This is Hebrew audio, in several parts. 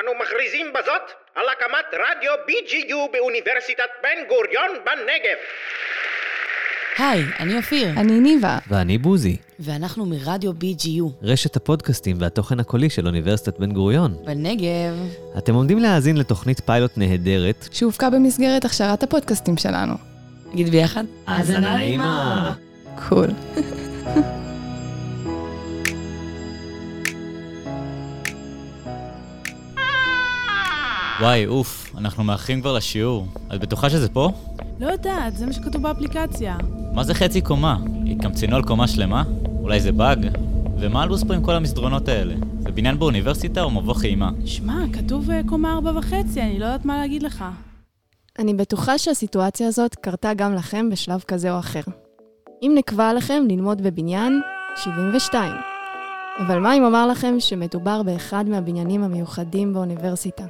אנו מכריזים בזאת על הקמת רדיו BGU באוניברסיטת בן גוריון בנגב. היי, אני אופיר. אני ניבה. ואני בוזי. ואנחנו מרדיו BGU. רשת הפודקאסטים והתוכן הקולי של אוניברסיטת בן גוריון. בנגב. אתם עומדים להאזין לתוכנית פיילוט נהדרת. שהופקה במסגרת הכשרת הפודקאסטים שלנו. נגיד ביחד? האזנה נעימה. קול. וואי, אוף, אנחנו מאחרים כבר לשיעור. את בטוחה שזה פה? לא יודעת, זה מה שכתוב באפליקציה. מה זה חצי קומה? התקמצנו על קומה שלמה? אולי זה באג? ומה הלו"ז פה עם כל המסדרונות האלה? זה בניין באוניברסיטה או מבוך אימה? שמע, כתוב אה, קומה ארבע וחצי, אני לא יודעת מה להגיד לך. אני בטוחה שהסיטואציה הזאת קרתה גם לכם בשלב כזה או אחר. אם נקבע לכם ללמוד בבניין 72. אבל מה אם אומר לכם שמדובר באחד מהבניינים המיוחדים באוניברסיטה?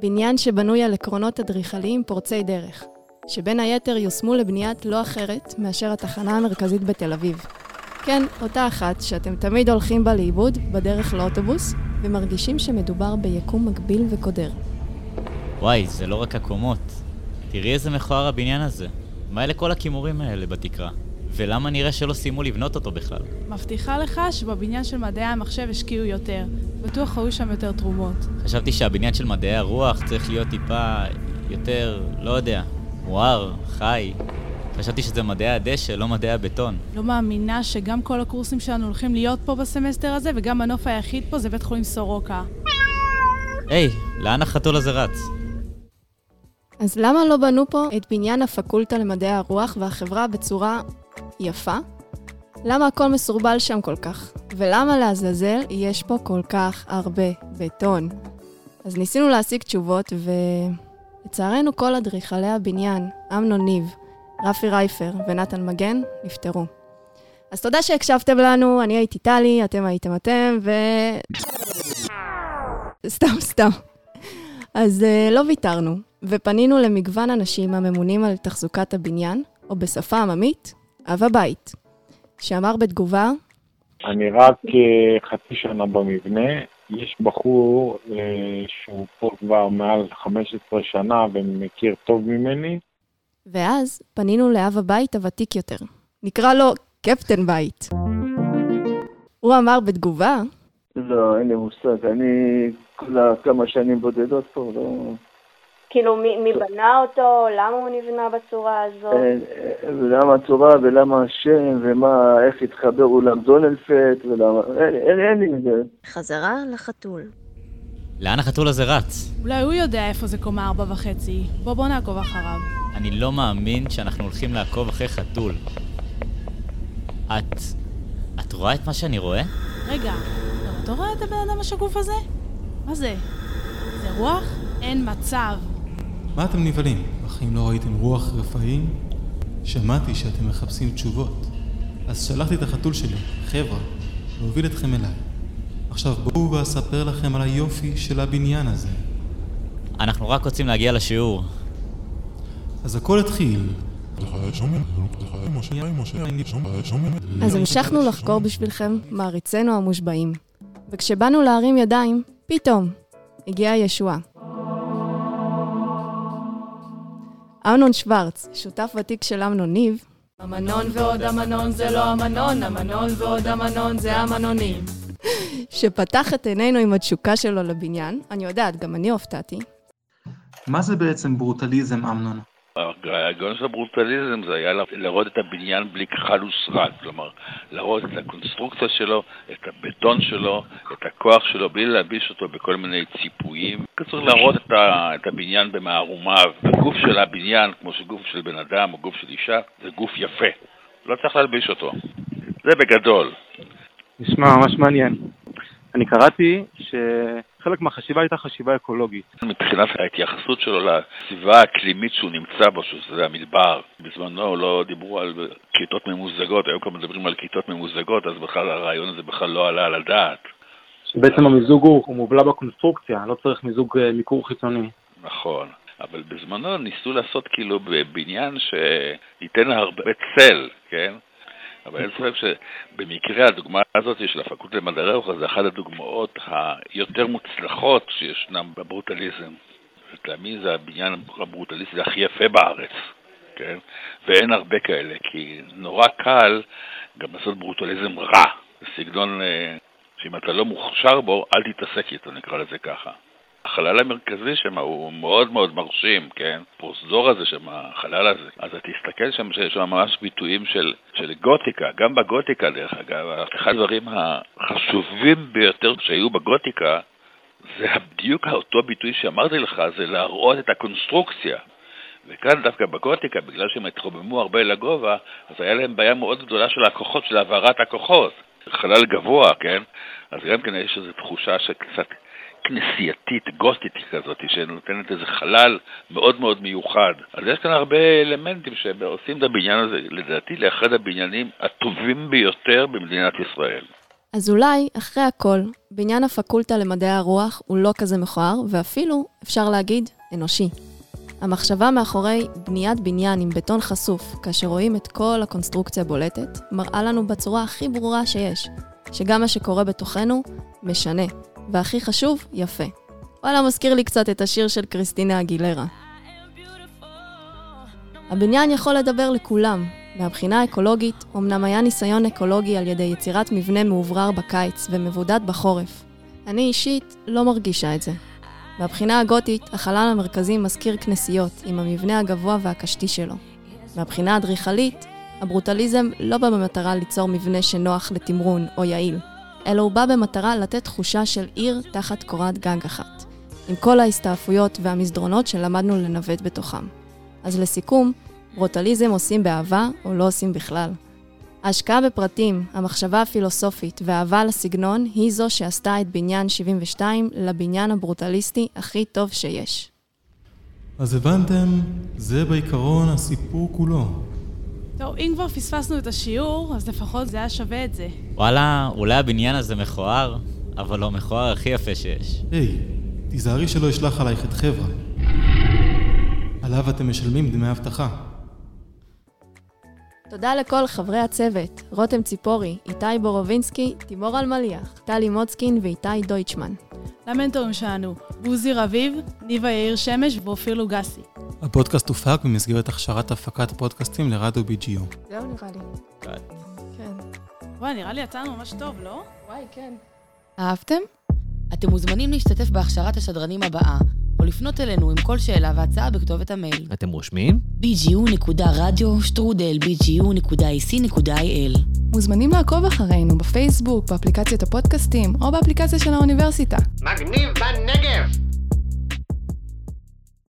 בניין שבנוי על עקרונות אדריכליים פורצי דרך, שבין היתר יושמו לבניית לא אחרת מאשר התחנה המרכזית בתל אביב. כן, אותה אחת שאתם תמיד הולכים בה לאיבוד בדרך לאוטובוס, ומרגישים שמדובר ביקום מקביל וקודר. וואי, זה לא רק הקומות. תראי איזה מכוער הבניין הזה. מה אלה כל הכימורים האלה בתקרה? ולמה נראה שלא סיימו לבנות אותו בכלל? מבטיחה לך שבבניין של מדעי המחשב השקיעו יותר. בטוח היו שם יותר תרומות. חשבתי שהבניין של מדעי הרוח צריך להיות טיפה יותר, לא יודע, מואר, חי. חשבתי שזה מדעי הדשא, לא מדעי הבטון. לא מאמינה שגם כל הקורסים שלנו הולכים להיות פה בסמסטר הזה, וגם הנוף היחיד פה זה בית חולים סורוקה. היי, לאן החתול הזה רץ? אז למה לא בנו פה את בניין הפקולטה למדעי הרוח והחברה בצורה יפה? למה הכל מסורבל שם כל כך? ולמה לעזאזל יש פה כל כך הרבה בטון? אז ניסינו להשיג תשובות, ולצערנו כל אדריכלי הבניין, אמנון ניב, רפי רייפר ונתן מגן, נפטרו. אז תודה שהקשבתם לנו, אני הייתי טלי, אתם הייתם אתם, ו... סתם, סתם. אז uh, לא ויתרנו, ופנינו למגוון אנשים הממונים על תחזוקת הבניין, או בשפה עממית, אב הבית, שאמר בתגובה, אני רק אה, חצי שנה במבנה, יש בחור אה, שהוא פה כבר מעל 15 שנה ומכיר טוב ממני. ואז פנינו לאב הבית הוותיק יותר. נקרא לו קפטן בית. הוא אמר בתגובה, לא, אין לי מושג. אני כולה כמה שנים בודדות פה, לא... כאילו, מי, מי בנה אותו? למה הוא נבנה בצורה הזאת? אין, ולמה הצורה ולמה השם ומה, איך התחבר אולם דונלפט ולמה... אין, אין, אין לי את זה. חזרה לחתול. לאן החתול הזה רץ? אולי הוא יודע איפה זה קומה ארבע וחצי. בוא בוא נעקוב אחריו. אני לא מאמין שאנחנו הולכים לעקוב אחרי חתול. את... את רואה את מה שאני רואה? רגע, גם אתה רואה את הבן אדם השקוף הזה? מה זה? זה רוח? אין מצב. מה אתם נבהלים? בחיים לא ראיתם רוח רפאים? שמעתי שאתם מחפשים תשובות. אז שלחתי את החתול שלי, חבר'ה, להוביל אתכם אליי. עכשיו בואו ואספר לכם על היופי של הבניין הזה. אנחנו רק רוצים להגיע לשיעור. אז הכל התחיל. אז המשכנו לחקור בשבילכם מעריצינו המושבעים. וכשבאנו להרים ידיים, פתאום הגיעה הישועה. אמנון שוורץ, שותף ותיק של אמנון ניב, המנון ועוד המנון זה לא המנון, המנון ועוד המנון זה המנונים. שפתח את עינינו עם התשוקה שלו לבניין. אני יודעת, גם אני הופתעתי. מה זה בעצם ברוטליזם, אמנון? הרעיון של הברוטליזם זה היה להראות את הבניין בלי כחל ושרק, כלומר, להראות את הקונסטרוקציה שלו, את הבטון שלו, את הכוח שלו, בלי להלביש אותו בכל מיני ציפויים. צריך להראות את, ה, את הבניין במערומיו. הגוף של הבניין, כמו שגוף של בן אדם או גוף של אישה, זה גוף יפה. לא צריך להלביש אותו. זה בגדול. נשמע ממש מעניין. אני קראתי שחלק מהחשיבה הייתה חשיבה אקולוגית. מבחינת ההתייחסות שלו לסביבה האקלימית שהוא נמצא בו, שזה המדבר. בזמנו לא דיברו על כיתות ממוזגות, היום כבר מדברים על כיתות ממוזגות, אז בכלל הרעיון הזה בכלל לא עלה על הדעת. שבעצם המיזוג הוא, הוא מובלע בקונסטרוקציה, לא צריך מיזוג אה, מיקור חיצוני. נכון. אבל בזמנו ניסו לעשות כאילו בבניין שייתן הרבה צל, כן? אבל אין ספק שבמקרה הדוגמה הזאת של הפקולטה למדעי הרוח זה אחת הדוגמאות היותר מוצלחות שישנם בברוטליזם. לטעמי זה הבניין הברוטליסטי הכי יפה בארץ, כן? ואין הרבה כאלה, כי נורא קל גם לעשות ברוטליזם רע. זה סגנון אה, שאם אתה לא מוכשר בו, אל תתעסק איתו, נקרא לזה ככה. החלל המרכזי שם הוא מאוד מאוד מרשים, כן? פרוזדור הזה שם, החלל הזה. אז אתה תסתכל שם שיש שם ממש ביטויים של, של גותיקה, גם בגותיקה דרך אגב. אחד הדברים החשובים ביותר שהיו בגותיקה זה בדיוק אותו ביטוי שאמרתי לך, זה להראות את הקונסטרוקציה. וכאן דווקא בגותיקה, בגלל שהם התרוממו הרבה לגובה, אז היה להם בעיה מאוד גדולה של הכוחות, של העברת הכוחות. חלל גבוה, כן? אז גם כן יש איזו תחושה שקצת כנסייתית, גותית כזאת, שנותנת איזה חלל מאוד מאוד מיוחד. אז יש כאן הרבה אלמנטים שעושים את הבניין הזה, לדעתי, לאחד הבניינים הטובים ביותר במדינת ישראל. אז אולי, אחרי הכל, בניין הפקולטה למדעי הרוח הוא לא כזה מכוער, ואפילו, אפשר להגיד, אנושי. המחשבה מאחורי בניית בניין עם בטון חשוף, כאשר רואים את כל הקונסטרוקציה בולטת, מראה לנו בצורה הכי ברורה שיש, שגם מה שקורה בתוכנו משנה, והכי חשוב, יפה. וואלה, מזכיר לי קצת את השיר של קריסטינה אגילרה. הבניין יכול לדבר לכולם. מהבחינה האקולוגית, אמנם היה ניסיון אקולוגי על ידי יצירת מבנה מאוברר בקיץ ומבודד בחורף. אני אישית לא מרגישה את זה. מהבחינה הגותית, החלל המרכזי מזכיר כנסיות, עם המבנה הגבוה והקשתי שלו. מהבחינה האדריכלית, הברוטליזם לא בא במטרה ליצור מבנה שנוח לתמרון או יעיל, אלא הוא בא במטרה לתת תחושה של עיר תחת קורת גג אחת, עם כל ההסתעפויות והמסדרונות שלמדנו לנווט בתוכם. אז לסיכום, ברוטליזם עושים באהבה או לא עושים בכלל. ההשקעה בפרטים, המחשבה הפילוסופית והאהבה לסגנון היא זו שעשתה את בניין 72 לבניין הברוטליסטי הכי טוב שיש. אז הבנתם, זה בעיקרון הסיפור כולו. טוב, אם כבר פספסנו את השיעור, אז לפחות זה היה שווה את זה. וואלה, אולי הבניין הזה מכוער, אבל לא מכוער הכי יפה שיש. היי, תיזהרי שלא ישלח עלייך את חברה. עליו אתם משלמים דמי אבטחה. תודה לכל חברי הצוות, רותם ציפורי, איתי בורובינסקי, תימור אלמליח, טלי מוצקין ואיתי דויטשמן. למנטורים שלנו, בוזי רביב, ניבה יאיר שמש ואופיר לוגסי. הפודקאסט הופק במסגרת הכשרת הפקת פודקאסטים לרדיו BGU. זהו נראה לי. כן. וואי, נראה לי יצאנו ממש טוב, לא? וואי, כן. אהבתם? אתם מוזמנים להשתתף בהכשרת השדרנים הבאה, או לפנות אלינו עם כל שאלה והצעה בכתובת המייל. אתם רושמים? bgu.radio.bgu.ac.il מוזמנים לעקוב אחרינו בפייסבוק, באפליקציית הפודקאסטים, או באפליקציה של האוניברסיטה. מגניב בנגב!